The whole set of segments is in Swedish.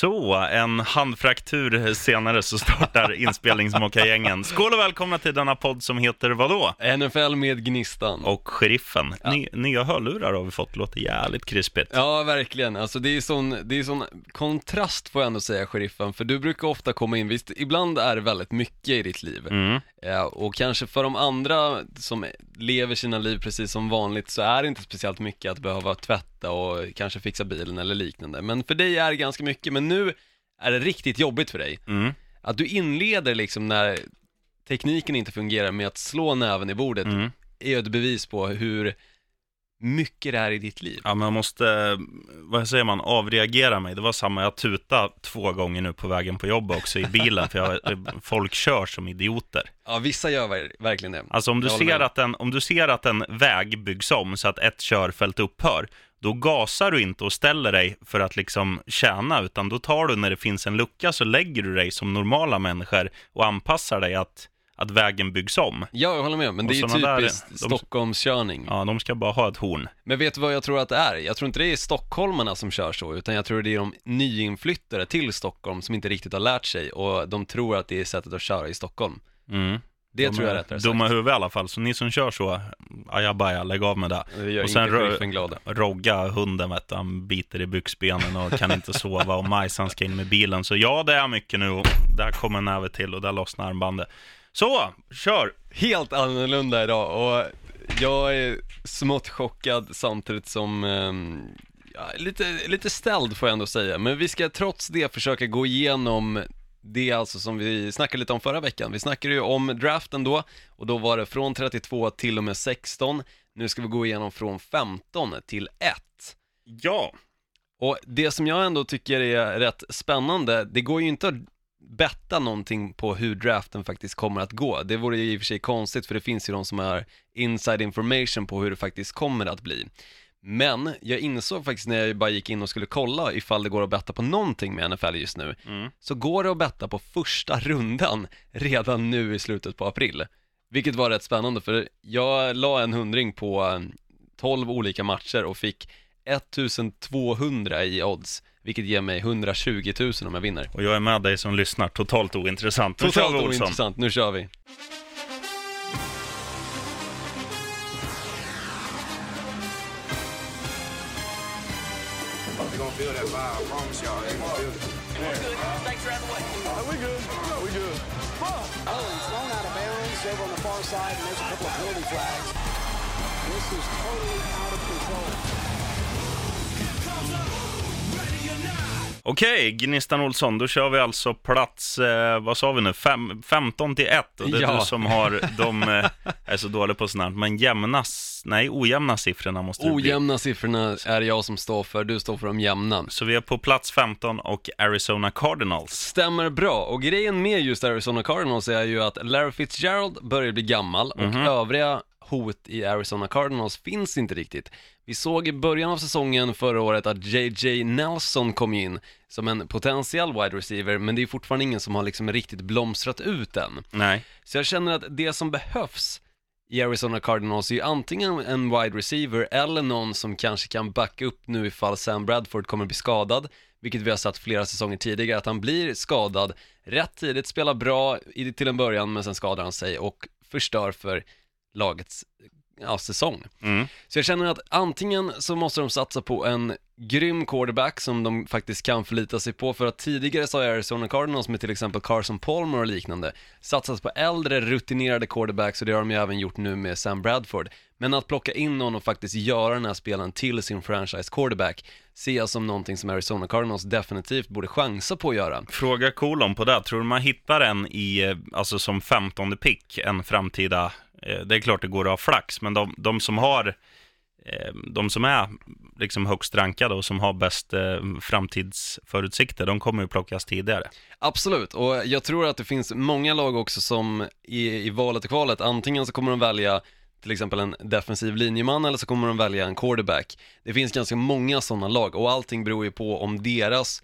Så, en handfraktur senare så startar inspelningsmockagängen. Skål och välkomna till denna podd som heter vadå? NFL med Gnistan. Och Sheriffen. Ny, nya hörlurar har vi fått, låter jävligt krispigt. Ja, verkligen. Alltså det är sån, det är sån kontrast får jag ändå säga, sheriffen, för du brukar ofta komma in, visst, ibland är det väldigt mycket i ditt liv. Mm. Ja, och kanske för de andra som lever sina liv precis som vanligt så är det inte speciellt mycket att behöva tvätta och kanske fixa bilen eller liknande. Men för dig är det ganska mycket, men nu är det riktigt jobbigt för dig. Mm. Att du inleder liksom när tekniken inte fungerar med att slå näven i bordet Mm. är ju ett bevis på hur mycket det är i ditt liv. Ja, man måste, vad säger man, avreagera mig. Det var samma, jag tutade två gånger nu på vägen på jobbet också i bilen, för jag, folk kör som idioter. Ja, vissa gör ver- verkligen det. Alltså om du, Jag ser att en, om du ser att en väg byggs om så att ett körfält upphör, då gasar du inte och ställer dig för att liksom tjäna, utan då tar du när det finns en lucka så lägger du dig som normala människor och anpassar dig att, att vägen byggs om. Ja, jag håller med, men Och det är ju där, typiskt de- Stockholmskörning. Ja, de ska bara ha ett horn. Men vet du vad jag tror att det är? Jag tror inte det är stockholmarna som kör så, utan jag tror det är de nyinflyttade till Stockholm som inte riktigt har lärt sig och de tror att det är sättet att köra i Stockholm. Mm. Det de tror jag är rättare Dumma sagt. huvud i alla fall, så ni som kör så, ajabaja, lägg av med det. Och sen glad. Rogga hunden vet han biter i byxbenen och kan inte sova och Majsan ska in med bilen. Så ja, det är mycket nu och där kommer en näve till och där lossnar armbandet. Så, kör! Helt annorlunda idag och jag är smått chockad samtidigt som ja, lite, lite ställd får jag ändå säga, men vi ska trots det försöka gå igenom det alltså som vi snackade lite om förra veckan. Vi snackade ju om draften då och då var det från 32 till och med 16. Nu ska vi gå igenom från 15 till 1. Ja, Och det som jag ändå tycker är rätt spännande, det går ju inte att betta någonting på hur draften faktiskt kommer att gå. Det vore ju i och för sig konstigt för det finns ju de som har inside information på hur det faktiskt kommer att bli. Men jag insåg faktiskt när jag bara gick in och skulle kolla ifall det går att betta på någonting med NFL just nu, Mm. så går det att betta på första rundan redan nu i slutet på april. Vilket var rätt spännande för jag la en hundring på eh, 12 olika matcher och fick 1200 i odds, vilket ger mig 120 000 om jag vinner. och jag är med dig som lyssnar, totalt ointressant. Totalt Olsson. ointressant, nu kör vi. They're gonna feel that vibe. I promise y'all. They're gonna feel it. We're good. Thanks for having us. We good. We good. Oh, he's thrown out of bounds over on the far side, and there's a couple of penalty flags. This is totally out of control. Okej, Gnistan Olsson, då kör vi alltså plats, eh, vad sa vi nu, Fem, 15 till 1 och det är Ja. du som har de, eh, är så dålig på sånt här, men jämna, s- nej ojämna siffrorna måste det bli. Ojämna siffrorna är jag som står för, du står för de jämna. Så vi är på plats 15 och Arizona Cardinals. Stämmer bra, och grejen med just Arizona Cardinals är ju att Larry Fitzgerald börjar bli gammal och Mhm. övriga hot i Arizona Cardinals finns inte riktigt. Vi såg i början av säsongen förra året att JJ Nelson kom in som en potentiell wide receiver, men det är fortfarande ingen som har liksom riktigt blomstrat ut än. Nej, Så jag känner att det som behövs i Arizona Cardinals är ju antingen en wide receiver eller någon som kanske kan backa upp nu ifall Sam Bradford kommer bli skadad, vilket vi har sett flera säsonger tidigare, att han blir skadad rätt tidigt, spelar bra till en början, men sen skadar han sig och förstör för lagets ja, säsong. mm. Så jag känner att antingen så måste de satsa på en grym quarterback som de faktiskt kan förlita sig på för att tidigare så har Arizona Cardinals med till exempel Carson Palmer och liknande satsat på äldre rutinerade quarterbacks och det har de ju även gjort nu med Sam Bradford. Men att plocka in någon och faktiskt göra den här spelaren till sin franchise quarterback ser jag som någonting som Arizona Cardinals definitivt borde chansa på att göra. Fråga kolon på det. Tror du man hittar en i, eh, alltså som 15 pick, en framtida, det är klart det går att ha flax, men de, de som har, eh, de som är liksom högst rankade och som har bäst eh, framtidsförutsikter, de kommer ju plockas tidigare. Absolut, och jag tror att det finns många lag också som i, i valet och kvalet, antingen så kommer de välja till exempel en defensiv linjeman eller så kommer de välja en quarterback. Det finns ganska många sådana lag och allting beror ju på om deras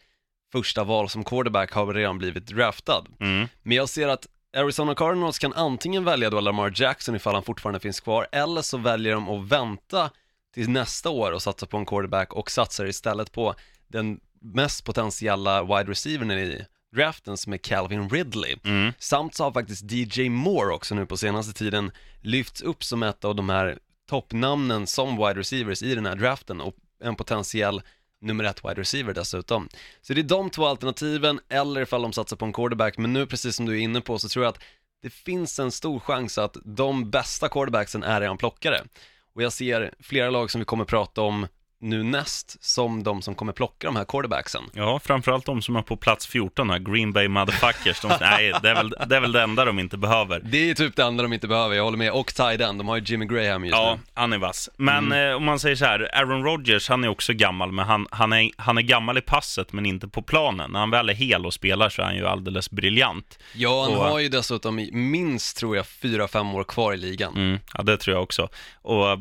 första val som quarterback har redan blivit draftad. Mm. Men jag ser att Arizona Cardinals kan antingen välja då Lamar Jackson ifall han fortfarande finns kvar, eller så väljer de att vänta till nästa år och satsa på en quarterback och satsar istället på den mest potentiella wide receivern i draften som är Calvin Ridley. Mm. Samt så har faktiskt DJ Moore också nu på senaste tiden lyfts upp som ett av de här toppnamnen som wide receivers i den här draften och en potentiell nummer ett wide receiver dessutom. Så det är de två alternativen, eller ifall de satsar på en quarterback, men nu precis som du är inne på så tror jag att det finns en stor chans att de bästa quarterbacksen är redan plockare Och jag ser flera lag som vi kommer prata om nu näst som de som kommer plocka de här quarterbacksen. Ja, framförallt de som är på plats 14 här, Green Bay Motherfuckers. De, nej, det är, väl, det är väl det enda de inte behöver. Det är typ det enda de inte behöver, jag håller med. Och Tyden, de har ju Jimmy Graham just Ja, nu. han är vass. Men eh, om man säger så här, Aaron Rodgers, han är också gammal, men han, han, är, han är gammal i passet, men inte på planen. När han väl är hel och spelar så är han ju alldeles briljant. Ja, han Och- har ju dessutom minst, tror jag, fyra fem år kvar i ligan. Mm, ja, det tror jag också. Och eh,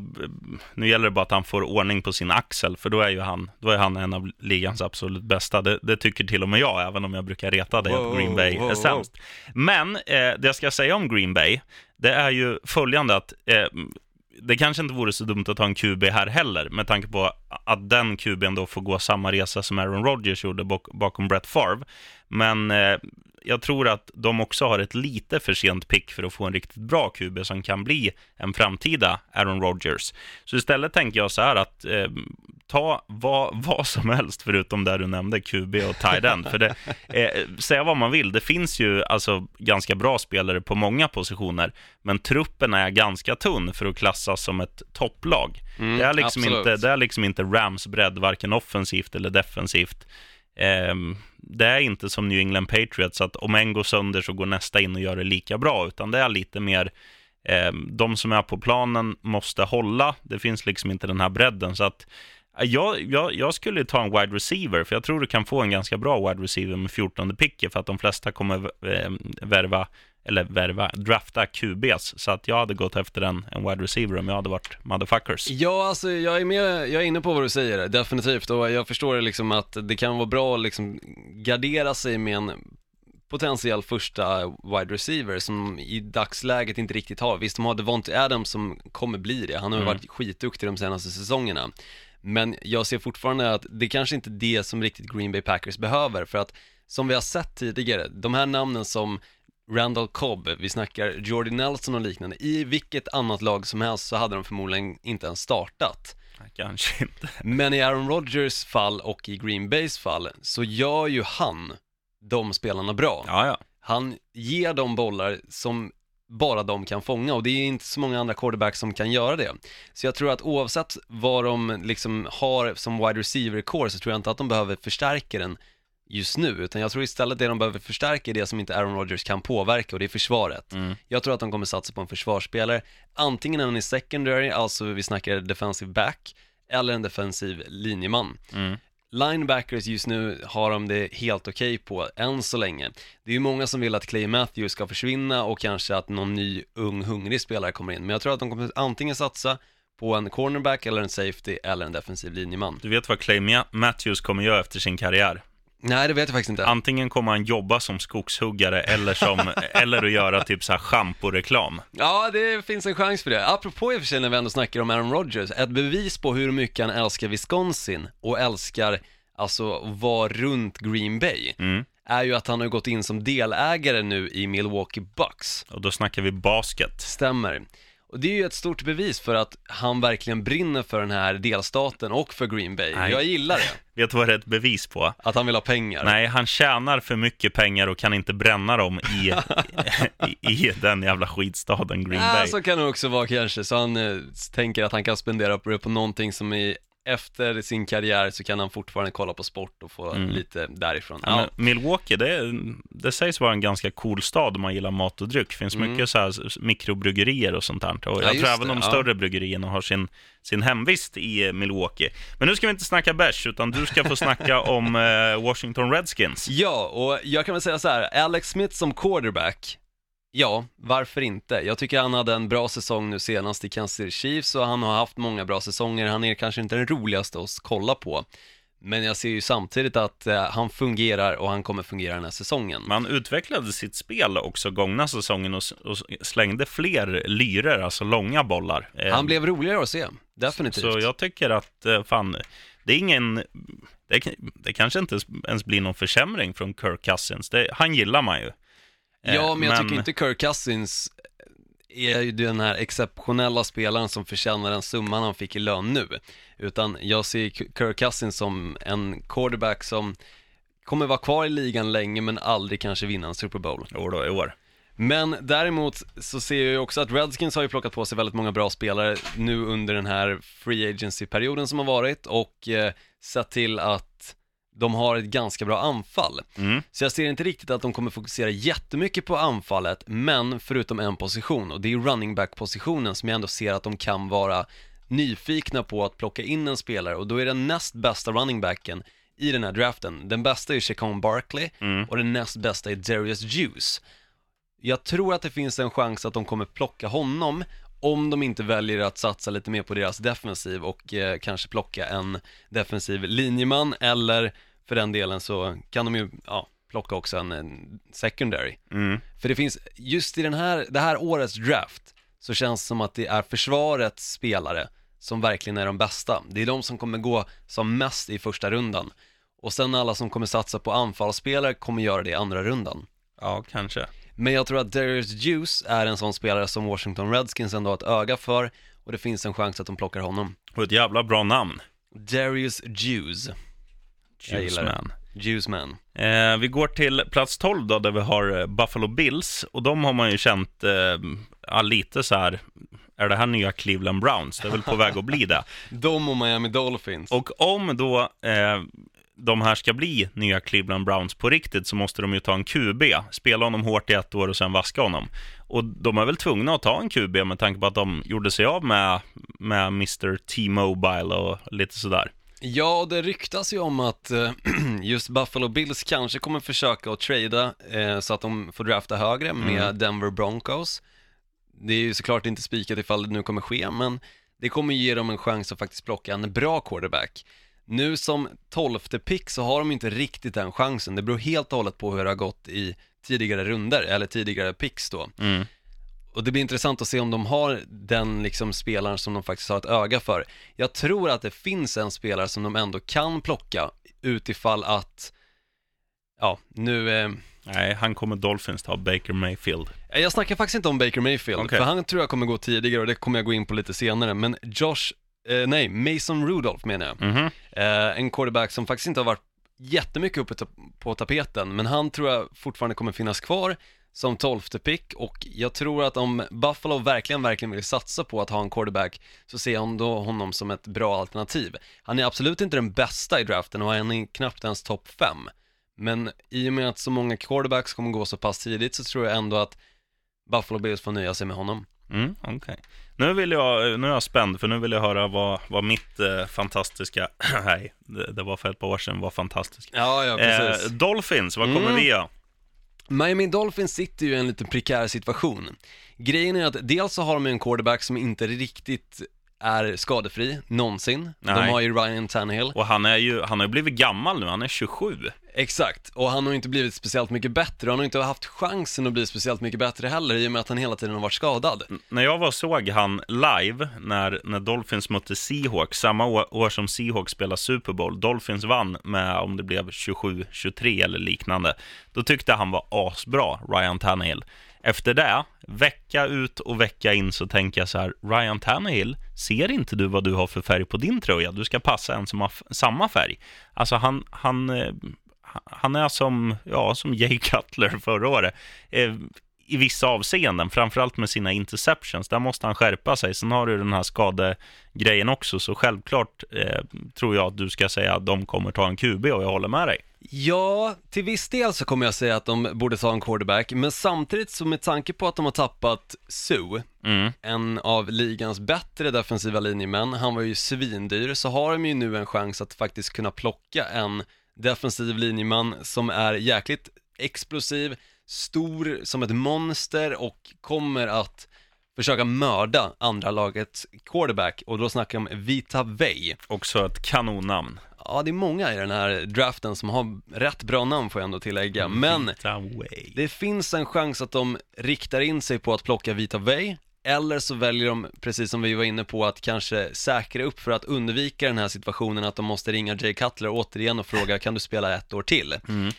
nu gäller det bara att han får ordning på sin axel, för då är ju han, då är han en av ligans absolut bästa. Det, det tycker till och med jag, även om jag brukar reta dig Wow, att Green Bay wow, är wow. sämst. Men eh, det jag ska säga om Green Bay, det är ju följande att eh, det kanske inte vore så dumt att ta en QB här heller, med tanke på att den QBn då får gå samma resa som Aaron Rodgers gjorde bak bakom Brett Favre. Men eh, jag tror att de också har ett lite för sent pick för att få en riktigt bra QB som kan bli en framtida Aaron Rodgers. Så istället tänker jag så här att eh, ta vad, vad som helst förutom det du nämnde, QB och tight end. För det, eh, säga vad man vill, det finns ju alltså ganska bra spelare på många positioner, men truppen är ganska tunn för att klassas som ett topplag. Mm, det, är liksom absolut. inte, det är liksom inte Rams bredd, varken offensivt eller defensivt. Ehm, det är inte som New England Patriots, att om en går sönder så går nästa in och gör det lika bra, utan det är lite mer ehm, de som är på planen måste hålla. Det finns liksom inte den här bredden, så att eh, jag, jag, jag skulle ta en wide receiver, för jag tror du kan få en ganska bra wide receiver med 14 picket, för att de flesta kommer ehm, värva, eller värva, drafta QBs, så att jag hade gått efter en, en wide receiver om jag hade varit motherfuckers. Ja, alltså jag är med, jag är inne på vad du säger, definitivt. Och jag förstår liksom att det kan vara bra att liksom gardera sig med en potentiell första wide receiver som i dagsläget inte riktigt har. Visst, de har Devontae Adams som kommer bli det. Han har ju Mm. varit skitduktig de senaste säsongerna. Men jag ser fortfarande att det kanske inte är det som riktigt Green Bay Packers behöver. För att som vi har sett tidigare, de här namnen som Randall Cobb, vi snackar Jordy Nelson och liknande, i vilket annat lag som helst så hade de förmodligen inte ens startat. Kanske inte. Men i Aaron Rodgers fall och i Green Bays fall så gör ju han de spelarna bra. Ja, ja. Han ger dem bollar som bara de kan fånga och det är inte så många andra quarterbacks som kan göra det. Så jag tror att oavsett vad de liksom har som wide receiver core så tror jag inte att de behöver förstärka den just nu, utan jag tror istället det de behöver förstärka är det som inte Aaron Rodgers kan påverka och det är försvaret. Mm. Jag tror att de kommer satsa på en försvarsspelare, antingen en i secondary, alltså vi snackar defensive back, eller en defensiv linjeman. Mm. Linebackers just nu har de det helt okej på, än så länge. Det är ju många som vill att Clay Matthews ska försvinna och kanske att någon ny, ung, hungrig spelare kommer in. Men jag tror att de kommer antingen satsa på en cornerback eller en safety eller en defensiv linjeman. Du vet vad Clay Ma- Matthews kommer göra efter sin karriär? Nej, det vet jag faktiskt inte. Antingen kommer han jobba som skogshuggare eller, som, eller att göra typ så här schamporeklam. Ja, det finns en chans för det. Apropå i och för sig när vi ändå snackar om Aaron Rodgers, ett bevis på hur mycket han älskar Wisconsin och älskar, alltså, vara runt Green Bay, Mm. är ju att han har gått in som delägare nu i Milwaukee Bucks. Och då snackar vi basket. Stämmer. Och det är ju ett stort bevis för att han verkligen brinner för den här delstaten och för Green Bay. Nej. Jag gillar det, Vet du vad det är ett bevis på? att han vill ha pengar. Nej, han tjänar för mycket pengar och kan inte bränna dem i, i, i den jävla skitstaden Green Ja, Bay. så kan det också vara kanske, så han eh, tänker att han kan spendera på det på någonting som är efter sin karriär så kan han fortfarande kolla på sport och få Mm. lite därifrån. Ja, Milwaukee, det, det sägs vara en ganska cool stad om man gillar mat och dryck. Det finns mycket så här mikrobryggerier och sånt där. Och Mm. Ja, jag just tror även det, de ja. större bryggerierna har sin, sin hemvist i Milwaukee. Men nu ska vi inte snacka bärs, utan du ska få snacka om eh, Washington Redskins. Ja, och jag kan väl säga så här, Alex Smith som quarterback, ja, varför inte? Jag tycker han hade en bra säsong nu senast i Kansas City Chiefs och han har haft många bra säsonger. Han är kanske inte den roligaste att kolla på, men jag ser ju samtidigt att eh, han fungerar och han kommer fungera den här säsongen. Man utvecklade sitt spel också gångna säsongen och, och slängde fler lyror, alltså långa bollar. Eh, Han blev roligare att se, definitivt. Så jag tycker att, eh, fan, det det är ingen, det, det kanske inte ens blir någon försämring från Kirk Cousins. Det, han gillar man ju. Eh, Ja, men jag tycker inte Kirk Cousins är ju den här exceptionella spelaren som förtjänar den summan han fick i lön nu. Utan jag ser Kirk Cousins som en quarterback som kommer vara kvar i ligan länge men aldrig kanske vinna en Super Bowl. Jo då, i år. Men däremot så ser jag ju också att Redskins har ju plockat på sig väldigt många bra spelare nu under den här free agency-perioden som har varit och eh, sett till att de har ett ganska bra anfall. Mm. Så jag ser inte riktigt att de kommer fokusera jättemycket på anfallet, men förutom en position och det är running back-positionen som jag ändå ser att de kan vara nyfikna på att plocka in en spelare och då är den näst bästa running backen i den här draften. Den bästa är Chacon Barkley Mm. och den näst bästa är Darius Juice. Jag tror att det finns en chans att de kommer plocka honom om de inte väljer att satsa lite mer på deras defensiv och eh, kanske plocka en defensiv linjeman eller för den delen så kan de ju, ja, plocka också en, en secondary. Mm. För det finns, just i den här, det här årets draft så känns det som att det är försvarets spelare som verkligen är de bästa. Det är de som kommer gå som mest i första rundan. Och sen alla som kommer satsa på anfallsspelare kommer göra det i andra rundan. Ja, kanske. Men jag tror att Darius Juice är en sån spelare som Washington Redskins ändå har ett öga för och det finns en chans att de plockar honom. Och ett jävla bra namn. Darius Juice. Jag gillar det. Juiceman. Juice man. Eh, vi går till plats 12 då, där vi har eh, Buffalo Bills. Och de har man ju känt eh, lite så här, är det här nya Cleveland Browns? Det är väl på väg att bli det. De och Miami Dolphins. Och om då eh, de här ska bli nya Cleveland Browns på riktigt så måste de ju ta en QB, spela honom hårt i ett år och sen vaska honom. Och de är väl tvungna att ta en QB med tanke på att de gjorde sig av med, med Mr. T-Mobile och lite sådär. Ja, det ryktas ju om att eh, just Buffalo Bills kanske kommer försöka att trada eh, så att de får drafta högre med Denver Broncos. Det är ju såklart inte spikat ifall det nu kommer ske, men det kommer ge dem en chans att faktiskt plocka en bra quarterback. Nu som tolfte pick så har de inte riktigt den chansen. Det beror helt och hållet på hur det har gått i tidigare runder eller tidigare picks då. Mm. Och det blir intressant att se om de har den liksom spelaren som de faktiskt har ett öga för. Jag tror att det finns en spelare som de ändå kan plocka utifall att, ja, nu, eh, Nej, han kommer Dolphins ta Baker Mayfield. jag snackar faktiskt inte om Baker Mayfield, Okej. för han tror jag kommer gå tidigare och det kommer jag gå in på lite senare, men Josh, eh, nej, Mason Rudolph menar jag. Mhm. Eh, en quarterback som faktiskt inte har varit jättemycket uppe på tapeten, men han tror jag fortfarande kommer finnas kvar som tolfte pick och jag tror att om Buffalo verkligen, verkligen vill satsa på att ha en quarterback så ser jag då honom som ett bra alternativ. Han är absolut inte den bästa i draften och han är knappt ens topp fem. Men i och med att så många quarterbacks kommer gå så pass tidigt så tror jag ändå att Buffalo Bills får nöja sig med honom. Mm, okej. Nu, vill jag, nu är jag spänd, för nu vill jag höra vad, vad mitt eh, fantastiska, nej, det, det var för ett par år sedan, var fantastiskt. Ja, ja, Eh, Dolphins, vad kommer Mm. vi göra? Miami Dolphins sitter ju i en lite prekär situation. Grejen är att dels så har de en quarterback som inte riktigt är skadefri, någonsin. De Nej. har ju Ryan Tannehill. Och han, är ju, han har ju blivit gammal nu, han är 27. Exakt, och han har inte blivit speciellt mycket bättre. Han har inte haft chansen att bli speciellt mycket bättre heller i och med att han hela tiden har varit skadad. När jag var och såg han live, när, när Dolphins mötte Seahawks, samma år, år som Seahawks spelade Super Bowl, Dolphins vann med, om det blev 27-23 eller liknande, då tyckte han var asbra, Ryan Tannehill. Efter det, vecka ut och vecka in så tänker jag så här, Ryan Tannehill, ser inte du vad du har för färg på din tröja? Du ska passa en som har samma färg. Alltså han, han, eh, han är som, ja, som Jay Cutler förra året. Eh, i vissa avseenden, framförallt med sina interceptions. Där måste han skärpa sig. Sen har du den här skadegrejen också, så självklart eh, tror jag att du ska säga att de kommer ta en QB och jag håller med dig. Ja, till viss del så kommer jag säga att de borde ta en quarterback, men samtidigt så med tanke på att de har tappat Sue, Mm. en av ligans bättre defensiva linjemän, han var ju svindyr, så har de ju nu en chans att faktiskt kunna plocka en defensiv linjeman som är jäkligt explosiv, stor som ett monster och kommer att försöka mörda andra lagets quarterback och då snackar jag om Vita Vey. Också ett kanonnamn. Ja, det är många i den här draften som har rätt bra namn får jag ändå tillägga, men Vita Way. det finns en chans att de riktar in sig på att plocka Vita Vey Eller så väljer de, precis som vi var inne på, att kanske säkra upp för att undvika den här situationen att de måste ringa Jay Cutler återigen och fråga kan du spela ett år till? Mm.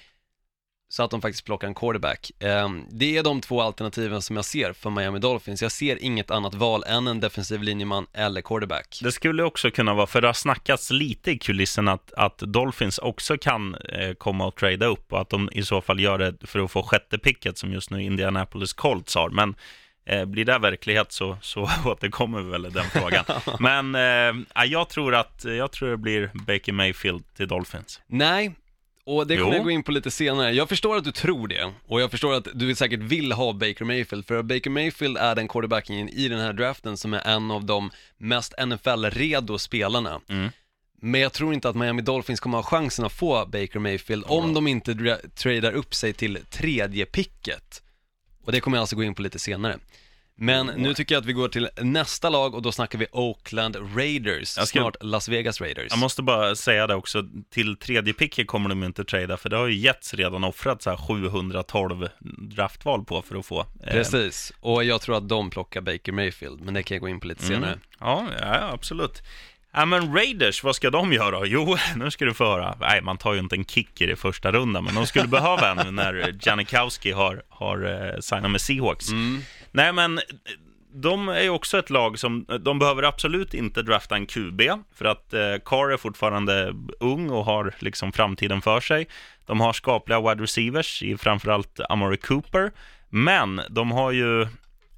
Så att de faktiskt plockar en quarterback. Ehm, Det är de två alternativen som jag ser för Miami Dolphins. Jag ser inget annat val än en defensiv linjeman eller quarterback. Det skulle också kunna vara, för det har snackats lite i kulissen att, att Dolphins också kan eh, komma och trada upp och att de i så fall gör det för att få sjätte picket som just nu Indianapolis Colts har. Men eh, blir det verklighet så, så återkommer vi väl i den frågan. Men eh, ja, jag, tror att, jag tror det blir Baker Mayfield till Dolphins. Nej, och det kommer Jo. jag gå in på lite senare. Jag förstår att du tror det, och jag förstår att du säkert vill ha Baker Mayfield, för Baker Mayfield är den quarterbacken i den här draften som är en av de mest NFL-redo spelarna. Mm. Men jag tror inte att Miami Dolphins kommer ha chansen att få Baker Mayfield om de inte dra- tradar upp sig till tredje picket. Och det kommer jag alltså gå in på lite senare. Men nu tycker jag att vi går till nästa lag och då snackar vi Oakland Raiders, ska- snart Las Vegas Raiders. Jag måste bara säga det också, till tredje picket kommer de inte trada, för det har ju Jets redan offrat så här 712 draftval på för att få. eh, Precis, och jag tror att de plockar Baker Mayfield, men det kan jag gå in på lite senare. Mm. Ja, ja, absolut. Ja, men Raiders, vad ska de göra? Jo, nu ska du få höra. Nej, man tar ju inte en kicker i första rundan, men de skulle behöva en när Janikowski har, har eh, signat med Seahawks. Mm. Nej, men de är ju också ett lag som, de behöver absolut inte drafta en QB, för att eh, Carr är fortfarande ung och har liksom framtiden för sig. De har skapliga wide receivers i framförallt Amari Cooper, men de har ju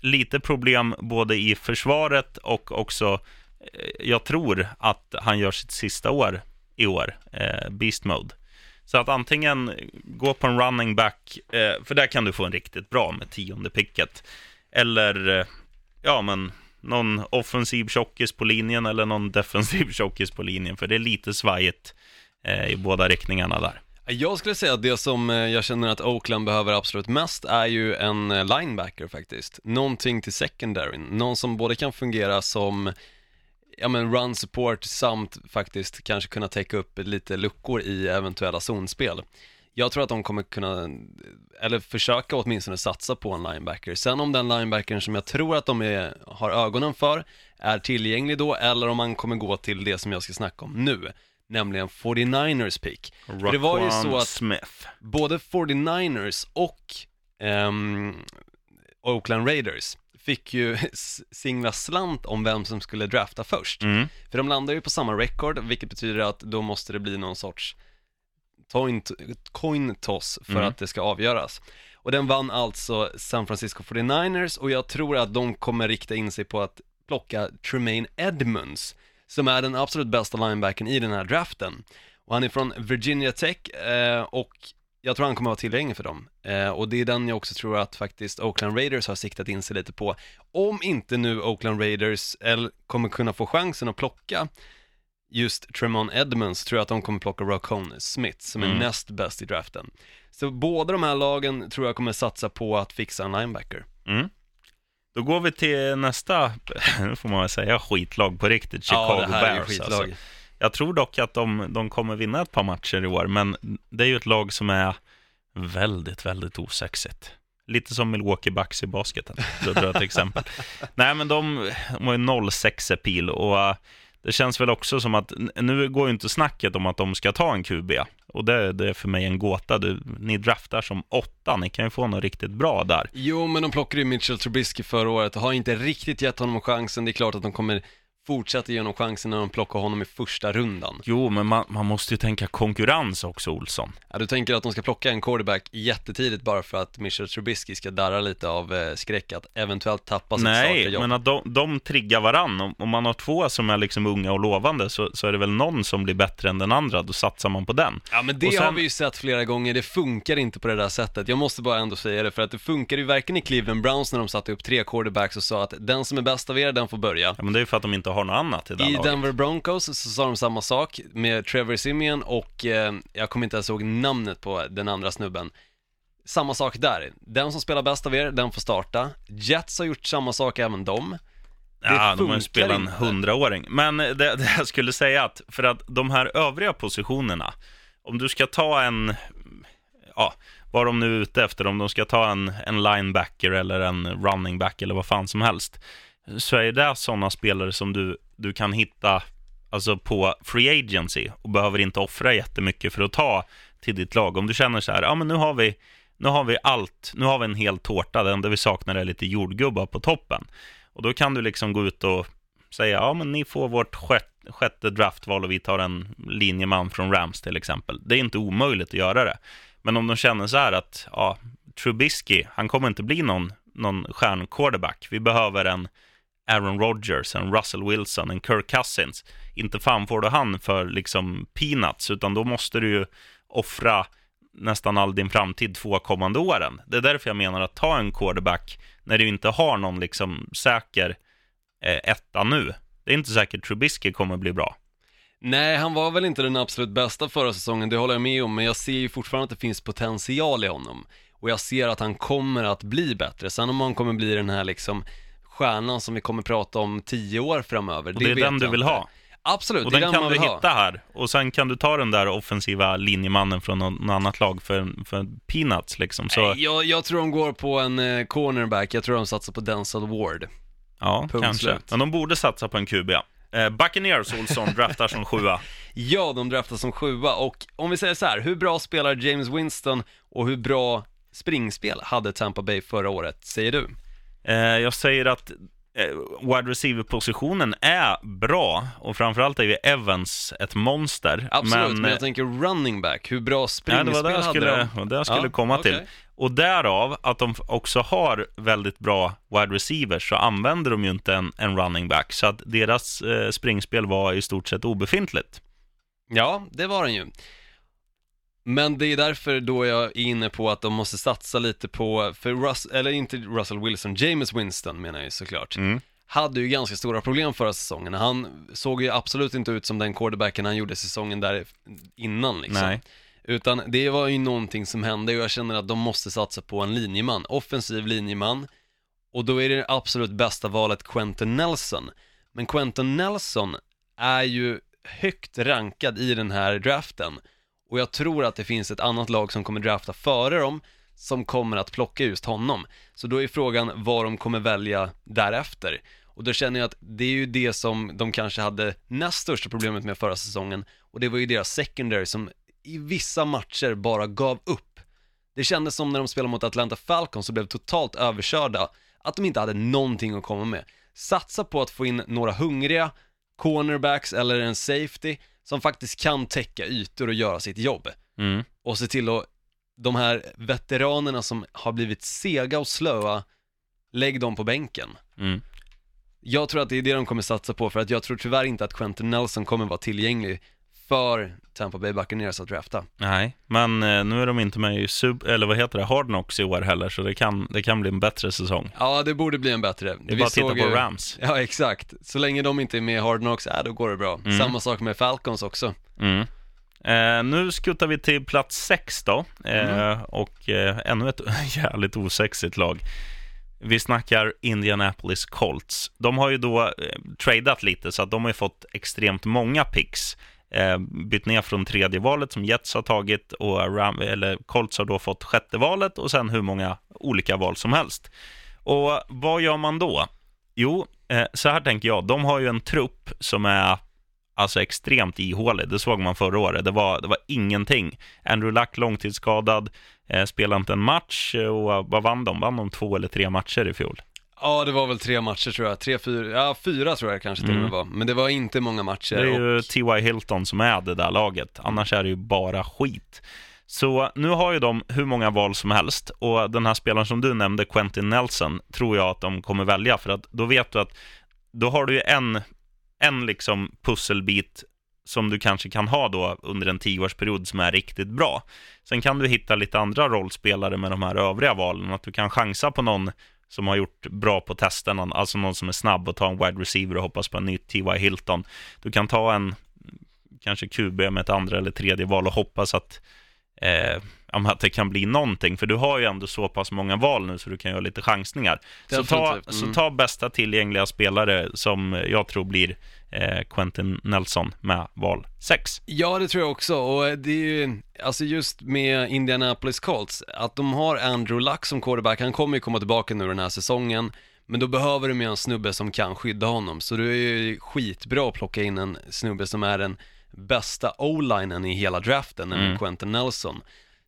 lite problem både i försvaret och också, eh, jag tror att han gör sitt sista år i år, eh, Beast Mode. Så att antingen gå på en running back, eh, för där kan du få en riktigt bra med tionde picket. Eller, eh, ja men, någon offensiv tjockis på linjen eller någon defensiv tjockis på linjen, för det är lite svajigt eh, i båda riktningarna där. Jag skulle säga att det som eh, jag känner att Oakland behöver absolut mest är ju en eh, linebacker faktiskt. Någonting till secondary, någon som både kan fungera som ja men run support samt faktiskt kanske kunna täcka upp lite luckor i eventuella zonspel. Jag tror att de kommer kunna, eller försöka åtminstone satsa på en linebacker. Sen om den linebackern som jag tror att de är, har ögonen för är tillgänglig då, eller om man kommer gå till det som jag ska snacka om nu, nämligen 49ers pick. För det var ju så att Smith. både 49ers och ehm, Oakland Raiders fick ju singla slant om vem som skulle drafta först. Mm. För de landar ju på samma record, vilket betyder att då måste det bli någon sorts coin, toss för Mm. att det ska avgöras. Och den vann alltså San Francisco 49ers och jag tror att de kommer rikta in sig på att plocka Tremaine Edmonds, som är den absolut bästa linebacken i den här draften. Och han är från Virginia Tech eh, och jag tror han kommer vara tillgänglig för dem. Eh, och det är den jag också tror att faktiskt Oakland Raiders har siktat in sig lite på. Om inte nu Oakland Raiders eller kommer kunna få chansen att plocka just Tremon Edmonds tror jag att de kommer plocka Racone Smith som är Mm. näst bäst i draften. Så båda de här lagen tror jag kommer satsa på att fixa en linebacker. Mm. Då går vi till nästa, nu får man väl säga skitlag på riktigt, Chicago ja, det här är Bears. skitlag. Alltså. Jag tror dock att de, de kommer vinna ett par matcher i år, men det är ju ett lag som är väldigt, väldigt osexigt. Lite som Milwaukee Bucks i basketen, för att dra ett exempel. Nej, men de, de har ju 0-6 pil och det känns väl också som att, nu går ju inte snacket om att de ska ta en QB, och det, det är för mig en gåta. Du, ni draftar som åtta, ni kan ju få något riktigt bra där. Jo, men de plockade ju Mitchell Trubisky förra året och har inte riktigt gett honom chansen. Det är klart att de kommer fortsätta ge honom chansen när de plockar honom i första rundan. Jo, men man, man måste ju tänka konkurrens också, Olsson. Ja, du tänker att de ska plocka en quarterback jättetidigt bara för att Mitchell Trubisky ska darra lite av eh, skräck att eventuellt tappa sitt Nej, starterjobb. men att de, de triggar varann. Om, om man har två som är liksom unga och lovande så, så är det väl någon som blir bättre än den andra, då satsar man på den. Ja men det sen- har vi ju sett flera gånger, det funkar inte på det där sättet. Jag måste bara ändå säga det, för att det funkar ju verkligen i Cleveland Browns när de satte upp tre quarterbacks och sa att den som är bäst av er, den får börja. Ja, men det är ju för att de inte har något annat i det I laget. Denver Broncos så sa de samma sak med Trevor Simeon och eh, jag kommer inte ens ihåg namnet på den andra snubben. Samma sak där, den som spelar bäst av er, den får starta. Jets har gjort samma sak även de. Ja, de har ju spelat en hundraåring. Men det, det jag skulle säga att, för att de här övriga positionerna, om du ska ta en, ja, vad de nu är ute efter, om de ska ta en, en linebacker eller en running back eller vad fan som helst, så är det sådana spelare som du, du kan hitta alltså på free agency och behöver inte offra jättemycket för att ta till ditt lag. Om du känner så här, ja men nu har vi, nu har vi allt, nu har vi en hel tårta, det enda vi saknar är lite jordgubbar på toppen. Och då kan du liksom gå ut och säga, ja men ni får vårt sjätte, sjätte draftval och vi tar en linjeman från Rams till exempel. Det är inte omöjligt att göra det. Men om de känner så här att, ja, Trubisky, han kommer inte bli någon, någon stjärnquarterback. Vi behöver en Aaron Rodgers, en Russell Wilson, en Kirk Cousins. Inte fan får du han för liksom peanuts, utan då måste du ju offra nästan all din framtid två kommande åren. Det är därför jag menar att ta en quarterback när du inte har någon liksom säker eh, etta nu. Det är inte säkert Trubisky kommer bli bra. Nej, han var väl inte den absolut bästa förra säsongen, det håller jag med om, men jag ser ju fortfarande att det finns potential i honom. Och jag ser att han kommer att bli bättre. Sen om han kommer bli den här liksom stjärnan som vi kommer prata om tio år framöver, Och det är vet den du vill inte. ha. Absolut, Och det är den den kan du vill ha. hitta här. Och sen kan du ta den där offensiva linjemannen från någon, något annat lag för, för peanuts liksom. Så, Nej, jag, jag tror de går på en eh, cornerback, jag tror de satsar på Denzel Ward. ja, punkt kanske. slut. Men de borde satsa på en QB. Eh, Buccaneers Olsson draftar som sjua. Ja, de draftas som sjua och om vi säger så här, hur bra spelar James Winston och hur bra springspel hade Tampa Bay förra året, säger du? Eh, jag säger att eh, wide receiver-positionen är bra och framförallt är ju Evans ett monster. Absolut, men, eh, jag tänker running back, hur bra Ja, springspel det var det hade skulle, de? det jag skulle Ja, komma okej. till. Och därav att de också har väldigt bra wide receivers så använder de ju inte en, en running back. Så att deras eh, springspel var i stort sett obefintligt. Ja, det var den ju. Men det är därför då jag är inne på att de måste satsa lite på, för Russ, eller inte Russell Wilson, James Winston menar jag ju såklart. Mm. Hade ju ganska stora problem förra säsongen. Han såg ju absolut inte ut som den quarterbacken han gjorde säsongen där innan liksom. Nej. Utan det var ju någonting som hände och jag känner att de måste satsa på en linjeman, offensiv linjeman. Och då är det absolut bästa valet Quentin Nelson. Men Quentin Nelson är ju högt rankad i den här draften. Och jag tror att det finns ett annat lag som kommer drafta före dem, som kommer att plocka just honom. Så då är frågan vad de kommer välja därefter. Och då känner jag att det är ju det som de kanske hade näst största problemet med förra säsongen. Och det var ju deras secondary som i vissa matcher bara gav upp. Det kändes som när de spelade mot Atlanta Falcons och blev totalt överkörda, att de inte hade någonting att komma med. Satsa på att få in några hungriga cornerbacks eller en safety som faktiskt kan täcka ytor och göra sitt jobb. Mm. Och se till att de här veteranerna som har blivit sega och slöa, lägg dem på bänken. Mm. Jag tror att det är det de kommer satsa på för att jag tror tyvärr inte att Quentin Nelson kommer vara tillgänglig för Tampa Bay Buccaneers att drafta. Nej, men eh, nu är de inte med i sub, eller vad heter det, Hard Knocks i år heller, så det kan, det kan bli en bättre säsong. Ja, det borde bli en bättre. Det är bara att titta såg på ju- Rams. Ja, exakt. Så länge de inte är med i Hard Knocks, ja, då går det bra. Mm. Samma sak med Falcons också. Mm. Eh, nu skuttar vi till plats sex då, eh, och eh, ännu ett jävligt osexigt lag. Vi snackar Indianapolis Colts. De har ju då eh, tradat lite, så att de har ju fått extremt många picks. Eh, bytt ner från tredje valet som Jets har tagit och Ram, eller Colts har då fått sjätte valet och sen hur många olika val som helst. Och vad gör man då? Jo, eh, så här tänker jag. De har ju en trupp som är alltså extremt ihålig. Det såg man förra året. Det var, det var ingenting. Andrew Luck långtidsskadad, eh, spelade inte en match eh, och vad vann de? Vann de två eller tre matcher i fjol? Ja, det var väl tre matcher tror jag. Tre, fyra, ja fyra tror jag kanske till och med var. Men det var inte många matcher. Mm. Det är och... ju T.Y. Hilton som är det där laget. Annars är det ju bara skit. Så nu har ju de hur många val som helst och den här spelaren som du nämnde, Quentin Nelson, tror jag att de kommer välja för att då vet du att då har du ju en, en liksom pusselbit som du kanske kan ha då under en tioårsperiod som är riktigt bra. Sen kan du hitta lite andra rollspelare med de här övriga valen, att du kan chansa på någon som har gjort bra på testen, alltså någon som är snabb och tar en wide receiver och hoppas på en ny T.Y. Hilton. Du kan ta en kanske QB med ett andra eller tredje val och hoppas att eh, men att det kan bli någonting. För du har ju ändå så pass många val nu så du kan göra lite chansningar. Så ta, Definitivt. så Mm. ta bästa tillgängliga spelare som jag tror blir eh, Quentin Nelson med val 6. Ja, det tror jag också. Och det är ju, alltså just med Indianapolis Colts, att de har Andrew Luck som quarterback, han kommer ju komma tillbaka nu den här säsongen, men då behöver de ju en snubbe som kan skydda honom. Så det är ju skitbra att plocka in en snubbe som är den bästa o-linen i hela draften, nämligen Mm. Quentin Nelson.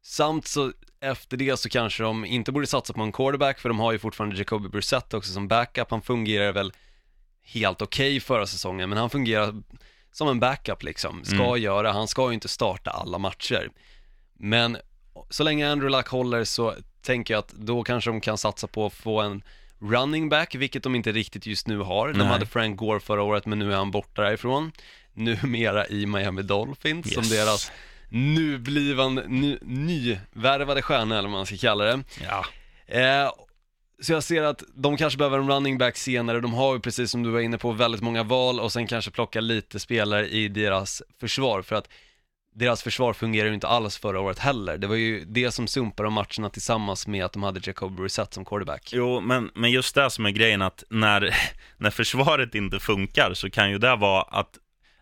Samt så efter det så kanske de inte borde satsa på en quarterback, för de har ju fortfarande Jacoby Brissett också som backup. Han fungerar väl helt okej förra säsongen, men han fungerar som en backup liksom, ska Mm. göra, han ska ju inte starta alla matcher. Men så länge Andrew Luck håller så tänker jag att då kanske de kan satsa på att få en running back, vilket de inte riktigt just nu har. De Nej. hade Frank Gore förra året, men nu är han borta därifrån. Numera i Miami Dolphins, som Yes. deras nu blivande, ny, nyvärvade stjärna eller vad man ska kalla det. Ja. Eh, så jag ser att de kanske behöver en running back senare, de har ju precis som du var inne på väldigt många val och sen kanske plocka lite spelare i deras försvar för att deras försvar fungerar ju inte alls förra året heller. Det var ju det som sumpade de matcherna tillsammans med att de hade Jacob Brissett som quarterback. Jo, men, men just det som är grejen att när, när försvaret inte funkar så kan ju det vara att,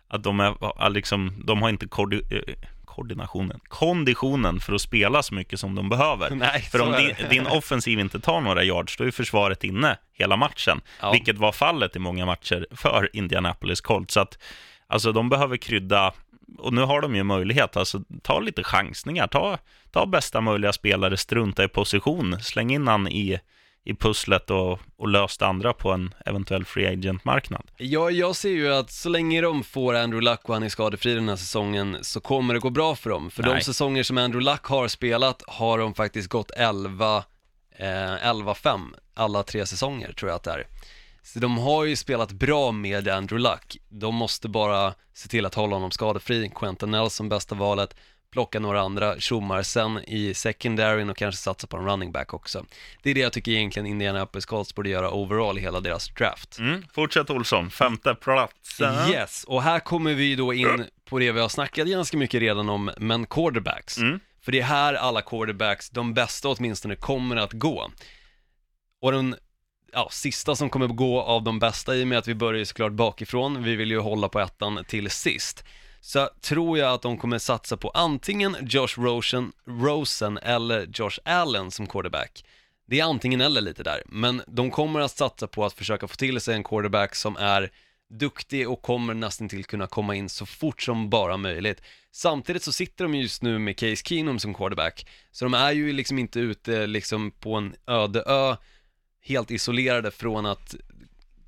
att de, är, liksom, de har inte eh, koordinationen, konditionen för att spela så mycket som de behöver. Nej, För om din, din offensiv inte tar några yards, då är försvaret inne hela matchen. Ja. Vilket var fallet i många matcher för Indianapolis Colts. Så att, alltså de behöver krydda, och nu har de ju möjlighet, alltså ta lite chansningar, ta, ta bästa möjliga spelare, strunta i position, släng in han i, i pusslet och, och lös det andra på en eventuell free agent-marknad. Ja, jag ser ju att så länge de får Andrew Luck och han är skadefri den här säsongen så kommer det gå bra för dem. För de Nej. säsonger som Andrew Luck har spelat har de faktiskt gått 11, eh, 11-5 alla tre säsonger tror jag att det är. Så de har ju spelat bra med Andrew Luck. De måste bara se till att hålla honom skadefri. Quentin Nelson bästa valet, plocka några andra tjommar sen i secondaryn och kanske satsa på en running back också. Det är det jag tycker egentligen Indianapolis Colts borde göra overall i hela deras draft. Mm. Fortsätt Olsson, femte plats. Yes, och här kommer vi då in på det vi har snackat ganska mycket redan om, men quarterbacks. Mm. För det är här alla quarterbacks, de bästa åtminstone, kommer att gå. Och den ja, sista som kommer gå av de bästa, i och med att vi börjar ju såklart bakifrån, vi vill ju hålla på ettan till sist. Så tror jag att de kommer satsa på antingen Josh Rosen, Rosen eller Josh Allen som quarterback. Det är antingen eller lite där, men de kommer att satsa på att försöka få till sig en quarterback som är duktig och kommer nästan till kunna komma in så fort som bara möjligt. Samtidigt så sitter de just nu med Case Keenum som quarterback, så de är ju liksom inte ute liksom på en öde ö helt isolerade från att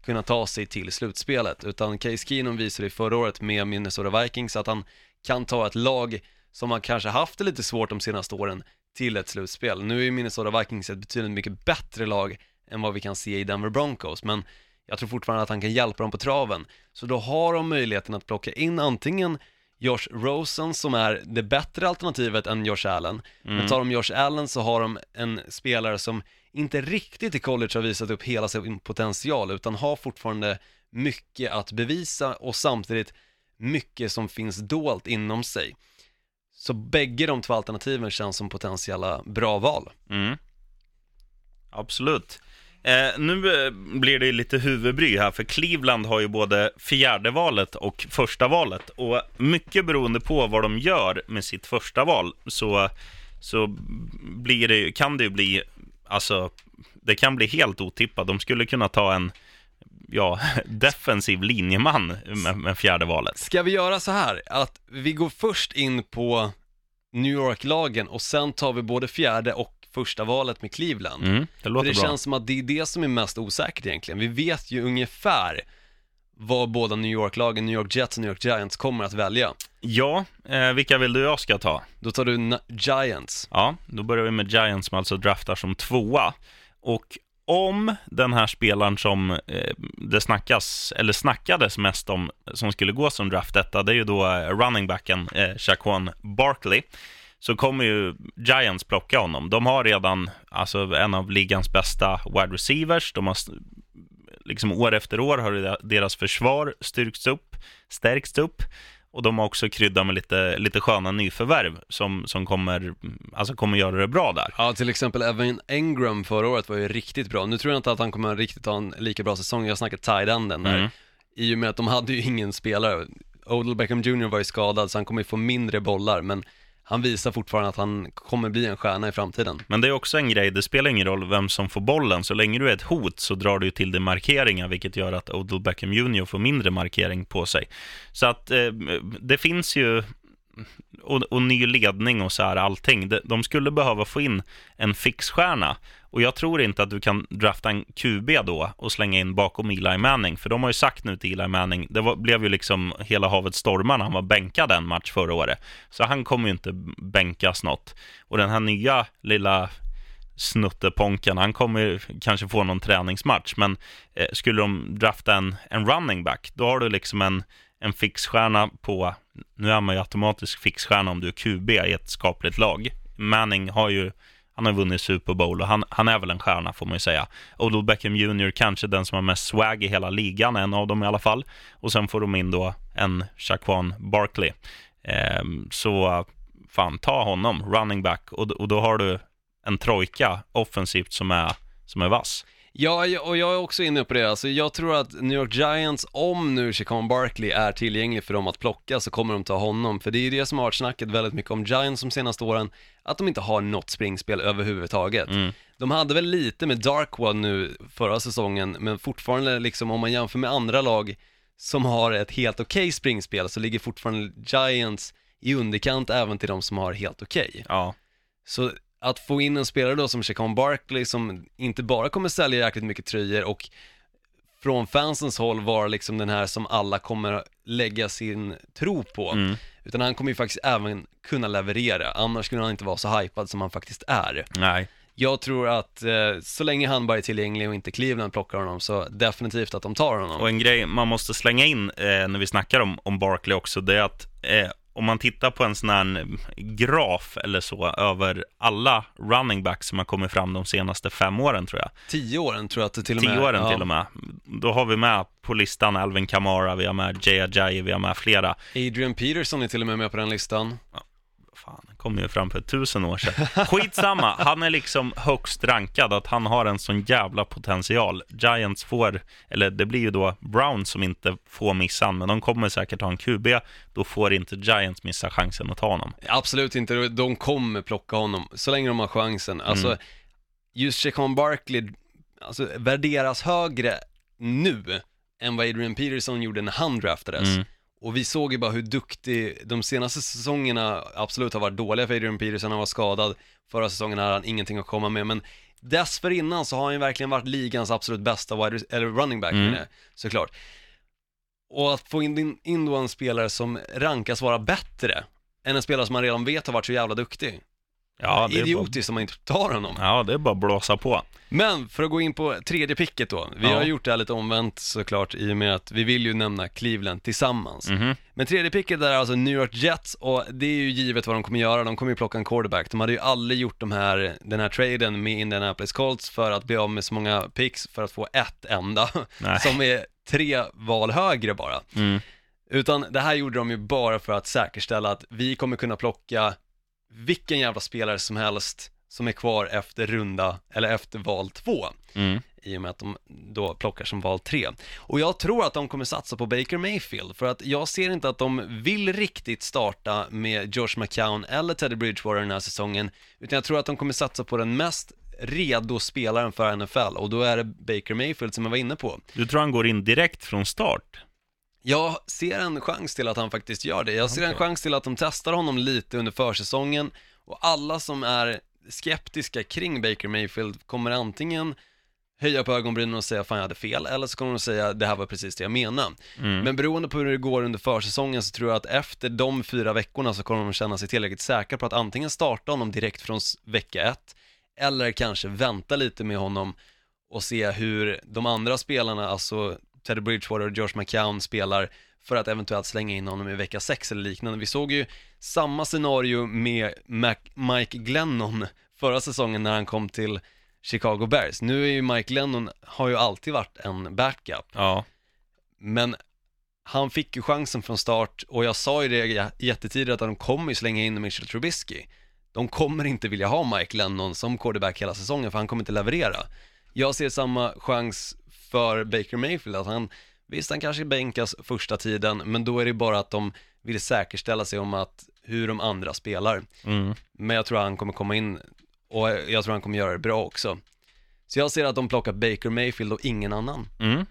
kunna ta sig till slutspelet, utan Case Keenum visade i förra året med Minnesota Vikings att han kan ta ett lag som har kanske haft det lite svårt de senaste åren till ett slutspel. Nu är Minnesota Vikings ett betydligt mycket bättre lag än vad vi kan se i Denver Broncos, men jag tror fortfarande att han kan hjälpa dem på traven. Så då har de möjligheten att plocka in antingen Josh Rosen som är det bättre alternativet än Josh Allen. Men tar de Josh Allen så har de en spelare som inte riktigt i college har visat upp hela sin potential utan har fortfarande mycket att bevisa och samtidigt mycket som finns dolt inom sig. Så bägge de två alternativen känns som potentiella bra val. Mm. Absolut. Eh, nu eh, blir det lite huvudbry här, för Cleveland har ju både fjärde valet och första valet. Och mycket beroende på vad de gör med sitt första val, så, så blir det, kan det ju bli, alltså, det kan bli helt otippat. De skulle kunna ta en, ja, defensiv linjeman med, med fjärde valet. Ska vi göra så här, att vi går först in på New York-lagen och sen tar vi både fjärde och första valet med Cleveland. Mm, det För låter det bra. känns som att det är det som är mest osäkert egentligen. Vi vet ju ungefär vad båda New York-lagen, New York Jets och New York Giants kommer att välja. Ja, eh, vilka vill du jag ska ta? Då tar du Giants. Ja, då börjar vi med Giants som alltså draftar som tvåa. Och om den här spelaren som eh, det snackas, eller snackades mest om, som skulle gå som draft detta, det är ju då eh, running backen eh, Shaquan Barkley. Så kommer ju Giants plocka honom. De har redan alltså, en av ligans bästa wide receivers. De har liksom år efter år har deras försvar styrkts upp, stärkts upp. Och de har också kryddat med lite, lite sköna nyförvärv som, som kommer, alltså kommer göra det bra där. Ja, till exempel Evan Engram förra året var ju riktigt bra. Nu tror jag inte att han kommer riktigt ha en lika bra säsong. Jag snackar tight-enden där. Mm. I och med att de hade ju ingen spelare. Odell Beckham Jr var ju skadad så han kommer ju få mindre bollar, men han visar fortfarande att han kommer bli en stjärna i framtiden. Men det är också en grej, det spelar ingen roll vem som får bollen. Så länge du är ett hot så drar du till dig markeringar, vilket gör att Odell Beckham Jr får mindre markering på sig. Så att eh, det finns ju, och, och ny ledning och så här allting. De, de skulle behöva få in en fixstjärna. Och jag tror inte att du kan drafta en QB då och slänga in bakom Eli Manning. För de har ju sagt nu till Eli Manning, det var, blev ju liksom hela havet stormar när han var bänkad en match förra året. Så han kommer ju inte bänkas något. Och den här nya lilla snutteponken, han kommer ju kanske få någon träningsmatch. Men eh, skulle de drafta en, en running back, då har du liksom en, en fixstjärna på, nu är man ju automatisk fixstjärna om du är QB i ett skapligt lag. Manning har ju han har vunnit Super Bowl och han, han är väl en stjärna får man ju säga. Odell Beckham Jr. kanske den som har mest swag i hela ligan, en av dem i alla fall. Och sen får de in då en Shaquan Barkley. Eh, så fan, ta honom, running back. Och, och då har du en trojka offensivt som är, som är vass. Ja, och jag är också inne på det. Alltså, jag tror att New York Giants, om nu Chacon Barkley är tillgänglig för dem att plocka, så kommer de ta honom. För det är ju det som har varit snacket väldigt mycket om Giants de senaste åren, att de inte har något springspel överhuvudtaget. Mm. De hade väl lite med Darkwood nu förra säsongen, men fortfarande liksom om man jämför med andra lag som har ett helt okej springspel, så ligger fortfarande Giants i underkant även till de som har helt okej. Ja, Så att få in en spelare då som Chacon Barkley som inte bara kommer sälja jäkligt mycket tröjor och från fansens håll vara liksom den här som alla kommer lägga sin tro på. mm. Utan han kommer ju faktiskt även kunna leverera, annars skulle han inte vara så hypad som han faktiskt är. nej. Jag tror att eh, så länge han bara är tillgänglig och inte Cleveland plockar honom så definitivt att de tar honom. Och en grej man måste slänga in eh, när vi snackar om, om Barkley också, det är att eh, om man tittar på en sån här graf eller så över alla running backs som har kommit fram de senaste fem åren tror jag. Tio åren tror jag att det till och med Tio åren ja. till och med. Då har vi med på listan Alvin Kamara, vi har med Jay Ajayi, vi har med flera. Adrian Peterson är till och med med på den listan. Fan, kom ju fram för tusen år sedan. Skitsamma, han är liksom högst rankad, att han har en sån jävla potential. Giants får, eller det blir ju då Browns som inte får missa han, men de kommer säkert ha en QB, då får inte Giants missa chansen att ta honom. Absolut inte, de kommer plocka honom, så länge de har chansen. Alltså, Mm. just Chacon Barkley, alltså värderas högre nu än vad Adrian Peterson gjorde när han draftades. Mm. Och vi såg ju bara hur duktig, de senaste säsongerna absolut har varit dåliga för Adrian Peterson, han var skadad. Förra säsongen hade han ingenting att komma med, men dessförinnan så har han ju verkligen varit ligans absolut bästa wide, eller running back, Mm. såklart. Och att få in, in då en spelare som rankas vara bättre än en spelare som man redan vet har varit så jävla duktig. Ja, det är bara, Idiotiskt om man inte tar honom. ja, det är bara att blåsa på. Men för att gå in på tredje picket då. Vi Ja. har gjort det här lite omvänt såklart i och med att vi vill ju nämna Cleveland tillsammans. Mhm. Men tredje picket där är alltså New York Jets och det är ju givet vad de kommer göra. De kommer ju plocka en quarterback. De hade ju aldrig gjort de här, den här traden med Indianapolis Colts för att bli av med så många picks för att få ett enda. Nej. Som är tre val högre bara. Mm. Utan det här gjorde de ju bara för att säkerställa att vi kommer kunna plocka vilken jävla spelare som helst som är kvar efter runda, eller efter val två. Mm. I och med att de då plockar som val tre. Och jag tror att de kommer satsa på Baker Mayfield, för att jag ser inte att de vill riktigt starta med Josh McCown eller Teddy Bridgewater den här säsongen, utan jag tror att de kommer satsa på den mest redo spelaren för NFL, och då är det Baker Mayfield som jag var inne på. Du tror han går in direkt från start? Jag ser en chans till att han faktiskt gör det. Jag ser en chans till att de testar honom lite under försäsongen och alla som är skeptiska kring Baker Mayfield kommer antingen höja på ögonbrynen och säga fan jag hade fel, eller så kommer de säga det här var precis det jag menade. Mm. Men beroende på hur det går under försäsongen så tror jag att efter de fyra veckorna så kommer de känna sig tillräckligt säkra på att antingen starta honom direkt från vecka ett, eller kanske vänta lite med honom och se hur de andra spelarna, alltså Teddy Bridgewater och Josh McCown spelar för att eventuellt slänga in honom i vecka 6 eller liknande. Vi såg ju samma scenario med Mac- Mike Glennon förra säsongen när han kom till Chicago Bears. Nu är ju Mike Glennon, har ju alltid varit en backup, Ja. men han fick ju chansen från start och jag sa ju det jättetidigt att de kommer ju slänga in Mitchell Trubisky. De kommer inte vilja ha Mike Lennon som quarterback hela säsongen för han kommer inte leverera. Jag ser samma chans för Baker Mayfield, att han, visst han kanske bänkas första tiden, men då är det bara att de vill säkerställa sig om att hur de andra spelar. Mm. Men jag tror han kommer komma in och jag tror han kommer göra det bra också. Så jag ser att de plockar Baker Mayfield och ingen annan. Mm.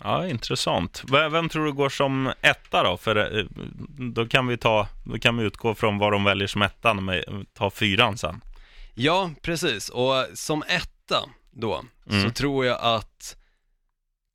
Ja, intressant. Vem tror du går som etta då? För eh, då kan vi ta, då kan vi utgå från vad de väljer som etta när vi tar fyran sen. Ja, precis. Och som etta då, så Mm. tror jag att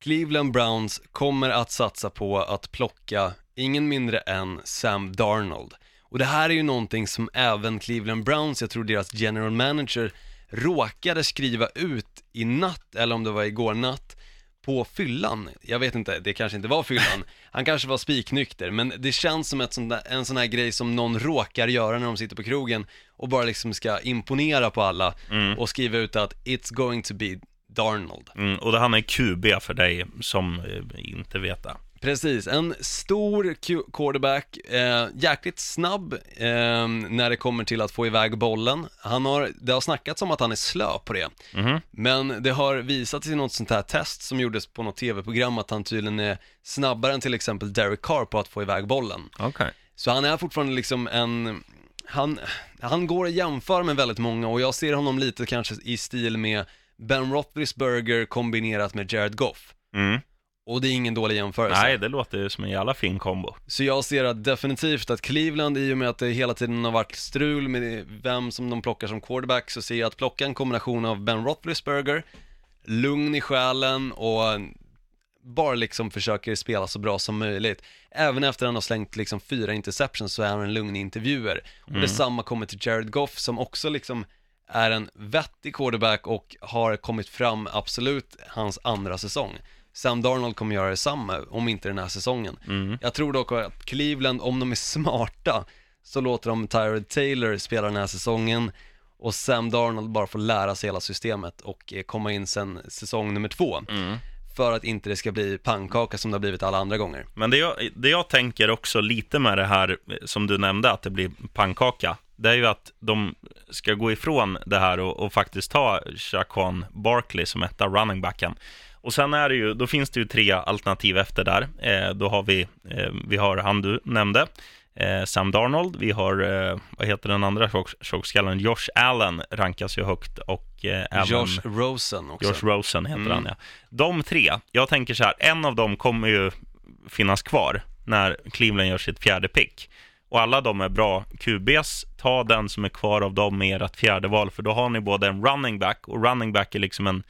Cleveland Browns kommer att satsa på att plocka ingen mindre än Sam Darnold. Och det här är ju någonting som även Cleveland Browns, jag tror deras general manager, råkade skriva ut i natt, eller om det var igår natt, på fyllan. Jag vet inte, det kanske inte var fyllan. Han kanske var spiknykter, men det känns som ett sånt där, en sån här grej som någon råkar göra när de sitter på krogen och bara liksom ska imponera på alla och skriva ut att it's going to be Darnold. Mm, och det han är QB för dig som eh, inte vet det. Precis, en stor quarterback, eh, jäkligt snabb eh, när det kommer till att få iväg bollen. Han har, det har snackats om att han är slö på det, Mhm. men det har visat sig i något sånt här test som gjordes på något tv-program att han tydligen är snabbare än till exempel Derek Carr på att få iväg bollen. Okej. Så han är fortfarande liksom en, han, han går att jämföra med väldigt många och jag ser honom lite kanske i stil med Ben Roethlisberger kombinerat med Jared Goff. Mm. Och det är ingen dålig jämförelse. Nej, det låter ju som en jävla fin kombo. Så jag ser att definitivt att Cleveland, i och med att det hela tiden har varit strul med vem som de plockar som quarterback, så ser jag att plocka en kombination av Ben Roethlisberger, lugn i själen och bara liksom försöker spela så bra som möjligt. Även efter att han har slängt liksom fyra interceptions så är han en lugn i intervjuer. Och detsamma kommer till Jared Goff som också liksom är en vettig quarterback och har kommit fram absolut hans andra säsong. Sam Darnold kommer göra detsamma, om inte den här säsongen. Jag tror dock att Cleveland, om de är smarta, så låter de Tyrod Taylor spela den här säsongen och Sam Darnold bara får lära sig hela systemet och eh, komma in sen säsong nummer två. För att inte det ska bli pannkaka som det har blivit alla andra gånger. Men det jag, det jag tänker också lite med det här eh, som du nämnde, att det blir pannkaka, det är ju att de ska gå ifrån det här och, och faktiskt ta Shaquan Barkley som etta running backen. Och sen är det ju, då finns det ju tre alternativ efter där. Eh, då har vi, eh, vi har han du nämnde, eh, Sam Darnold, vi har, eh, vad heter den andra tjock- tjockskallen, Josh Allen rankas ju högt och eh, även... Josh Rosen också. Josh Rosen heter Mm. han ja. De tre, jag tänker så här, en av dem kommer ju finnas kvar när Cleveland gör sitt fjärde pick. Och alla de är bra QBs, ta den som är kvar av dem med ert fjärde val, för då har ni både en running back, och running back är liksom en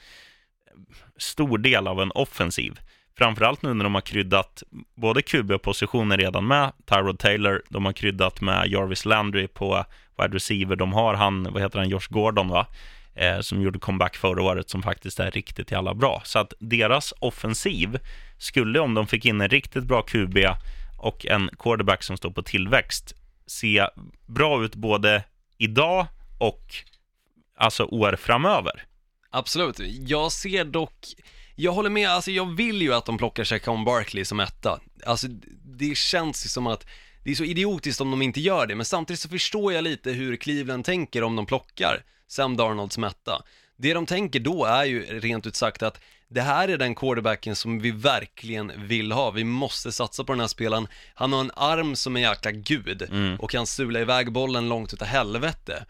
stor del av en offensiv. Framförallt nu när de har kryddat både QB-positioner redan med Tyrod Taylor, de har kryddat med Jarvis Landry på wide receiver, de har han, vad heter han, Josh Gordon va? Eh, som gjorde comeback förra året som faktiskt är riktigt jävla bra. Så att deras offensiv skulle, om de fick in en riktigt bra QB och en quarterback som står på tillväxt, se bra ut både idag och alltså år framöver. Absolut, jag ser dock, jag håller med, alltså jag vill ju att de plockar Shaquan Barkley som etta. Alltså det känns ju som att det är så idiotiskt om de inte gör det, men samtidigt så förstår jag lite hur Cleveland tänker om de plockar Sam Darnold som etta. Det de tänker då är ju rent ut sagt att det här är den quarterbacken som vi verkligen vill ha. Vi måste satsa på den här spelaren. Han har en arm som en jäkla gud och kan sula iväg bollen långt utav helvete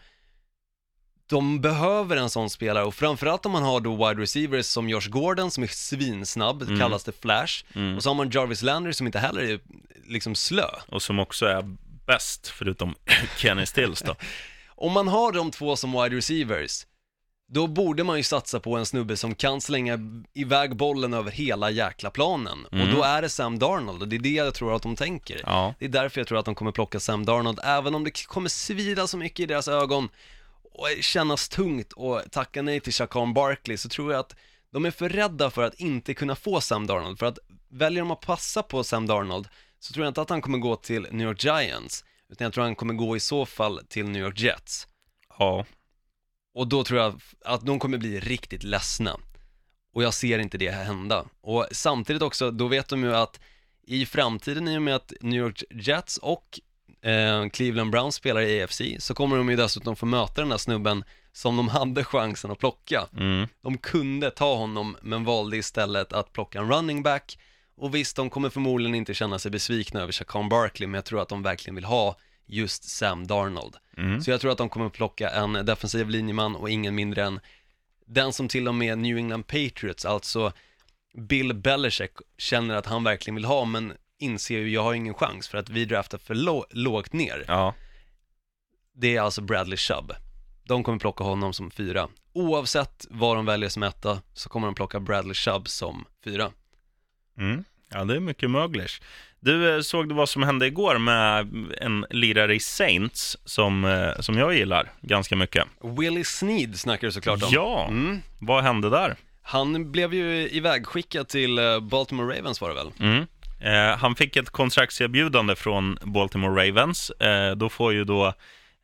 de behöver en sån spelare och framförallt om man har då wide receivers som Josh Gordon som är svinsnabb, Mm. kallas det flash, och så har man Jarvis Landry som inte heller är liksom slö. Och som också är bäst, förutom Kenny Stills då. Om man har de två som wide receivers, då borde man ju satsa på en snubbe som kan slänga iväg bollen över hela jäkla planen. Och då är det Sam Darnold och det är det jag tror att de tänker. Mm. Ja. Det är därför jag tror att de kommer plocka Sam Darnold, även om det kommer svida så mycket i deras ögon och kännas tungt och tacka nej till Shaquan Barkley så tror jag att de är för rädda för att inte kunna få Sam Darnold. För att väljer de att passa på Sam Darnold så tror jag inte att han kommer gå till New York Giants, utan jag tror han kommer gå i så fall till New York Jets. Ja, Och då tror jag att de kommer bli riktigt ledsna. Och jag ser inte det hända. Och samtidigt också, då vet de ju att i framtiden i och med att New York Jets och eh, Cleveland Browns spelar i AFC så kommer de ju dessutom få möta den där snubben som de hade chansen att plocka. Mm. De kunde ta honom men valde istället att plocka en running back och visst, de kommer förmodligen inte känna sig besvikna över Shaquan Barkley men jag tror att de verkligen vill ha just Sam Darnold. Mm. Så jag tror att de kommer plocka en defensiv linjeman och ingen mindre än den som till och med New England Patriots, alltså Bill Belichick, känner att han verkligen vill ha men inser ju, jag har ingen chans för att vi draftar för lå- lågt ner. Ja. Det är alltså Bradley Chubb. De kommer plocka honom som fyra. Oavsett vad de väljer som etta så kommer de plocka Bradley Chubb som fyra. Mm. Ja, det är mycket möglers. Du, eh, såg du vad som hände igår med en lirare i Saints som, eh, som jag gillar ganska mycket? Willie Sneed snackar du såklart om. Ja, Mm. vad hände där? Han blev ju ivägskickad till eh, Baltimore Ravens var det väl? Mm. Eh, han fick ett kontraktserbjudande från Baltimore Ravens. Eh, då får ju då,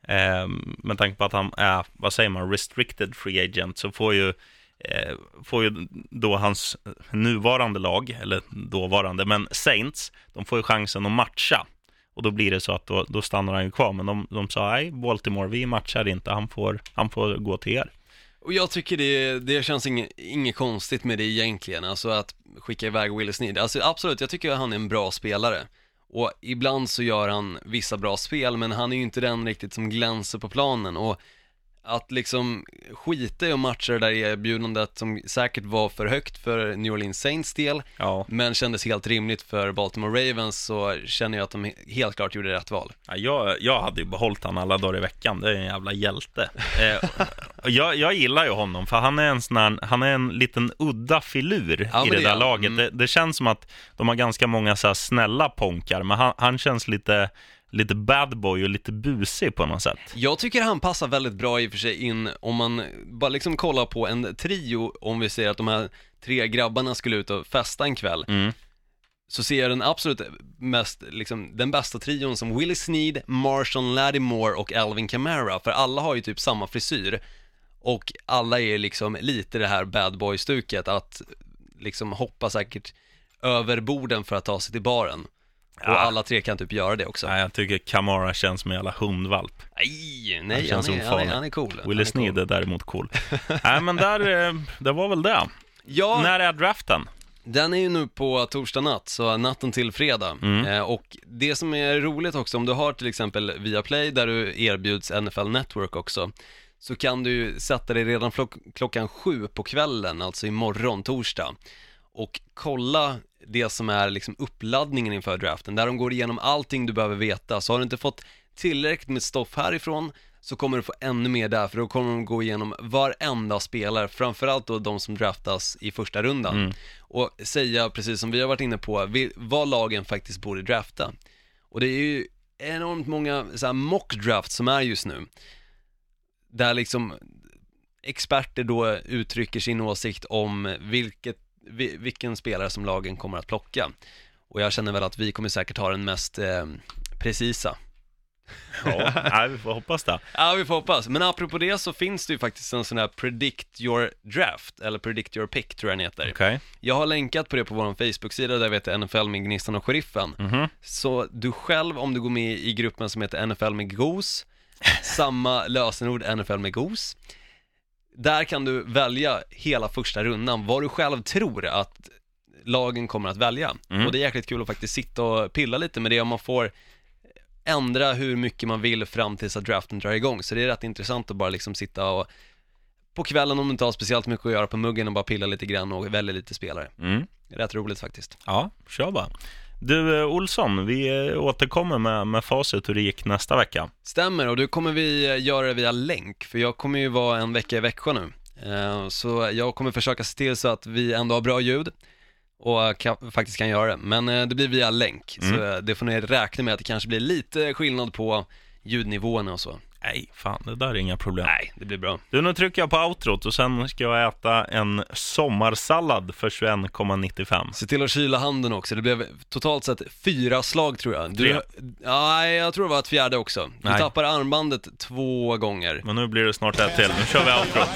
eh, med tanke på att han är, vad säger man, restricted free agent, så får ju, Eh, får ju då hans nuvarande lag, eller dåvarande, men Saints, de får ju chansen att matcha. Och då blir det så att då, då stannar han ju kvar. Men de, de sa, nej, Baltimore, vi matchar inte, han får, han får gå till er. Och jag tycker det, det känns inget, inget konstigt med det egentligen, alltså att skicka iväg Willis Sneed. Alltså absolut, jag tycker att han är en bra spelare. Och ibland så gör han vissa bra spel, men han är ju inte den riktigt som glänser på planen. Och att liksom skita i att matcha det där erbjudandet som säkert var för högt för New Orleans Saints del, Ja, men kändes helt rimligt för Baltimore Ravens, så känner jag att de helt klart gjorde rätt val. Ja, jag, jag hade ju behållit han alla dagar i veckan, det är en jävla hjälte. Eh, jag, jag gillar ju honom, för han är en sån här, han är en liten udda filur Ja, i det det är där laget. Mm. Det, det känns som att de har ganska många så snälla ponkar, men han, han känns lite, lite bad boy och lite busig på något sätt. Jag tycker han passar väldigt bra i och för sig in om man bara liksom kollar på en trio, om vi säger att de här tre grabbarna skulle ut och festa en kväll, Mm. så ser jag den absolut mest, liksom den bästa trion som Willie Sneed, Marshawn Lattimore och Alvin Kamara, för alla har ju typ samma frisyr och alla är liksom lite det här bad boy-stuket att liksom hoppa säkert över borden för att ta sig till baren. Ja. Och alla tre kan typ göra det också. Nej, jag tycker Kamara känns som en jävla hundvalp. Nej, nej, känns han, är, han, är, han är cool. Han Willie är Sneed cool. är däremot cool. Nej, men där, eh, det var väl det. Ja, När är draften? Den är ju nu på torsdag natt, så natten till fredag. Mm. Eh, och det som är roligt också, om du har till exempel Viaplay där du erbjuds NFL Network också, så kan du ju sätta dig redan klockan sju på kvällen, alltså imorgon, torsdag, och kolla det som är liksom uppladdningen inför draften, där de går igenom allting du behöver veta. Så har du inte fått tillräckligt med stoff härifrån, så kommer du få ännu mer där, för då kommer de gå igenom varenda spelare, framförallt då de som draftas i första rundan. Och säga, precis som vi har varit inne på, vad lagen faktiskt borde drafta. Och det är ju enormt många så mock drafts som är just nu. Där liksom experter då uttrycker sin åsikt om vilket, vi- vilken spelare som lagen kommer att plocka. Och jag känner väl att vi kommer säkert ha den mest eh, precisa. Ja, nej, vi får hoppas det. Ja, vi får hoppas. Men apropå det så finns det ju faktiskt en sån här predict your draft, eller predict your pick tror jag den heter. Okej. Jag har länkat på det på vår Facebook-sida där vi heter NFL med Gnistan och Sheriffen. Mhm. Så du själv, om du går med i gruppen som heter NFL med Gos, samma lösenord NFL med Gos, där kan du välja hela första rundan, vad du själv tror att lagen kommer att välja. Mm. Och det är jäkligt kul att faktiskt sitta och pilla lite med det om man får ändra hur mycket man vill fram tills att draften drar igång. Så det är rätt intressant att bara liksom sitta och på kvällen om du inte har speciellt mycket att göra på muggen och bara pilla lite grann och välja lite spelare. Mm. Rätt roligt faktiskt. Ja, kör bara. Du, eh, Olsson, vi eh, återkommer med, med facit hur det gick nästa vecka. Stämmer, och då kommer vi eh, göra det via länk, för jag kommer ju vara en vecka i Växjö nu. Så jag kommer försöka se till så att vi ändå har bra ljud och kan, faktiskt kan göra det. Men det blir via länk, så eh, det får ni räkna med att det kanske blir lite skillnad på ljudnivåerna och så. Nej, fan, det där är inga problem. Nej, det blir bra. Du, nu trycker jag på outrot och sen ska jag äta en sommarsallad för 21,95. Se till att kyla handen också, det blev totalt sett fyra slag tror jag. Du, Tre. ja, nej, jag tror det var ett fjärde också. Du Nej. tappar armbandet två gånger. Men nu blir det snart ett till. Nu kör vi outrot.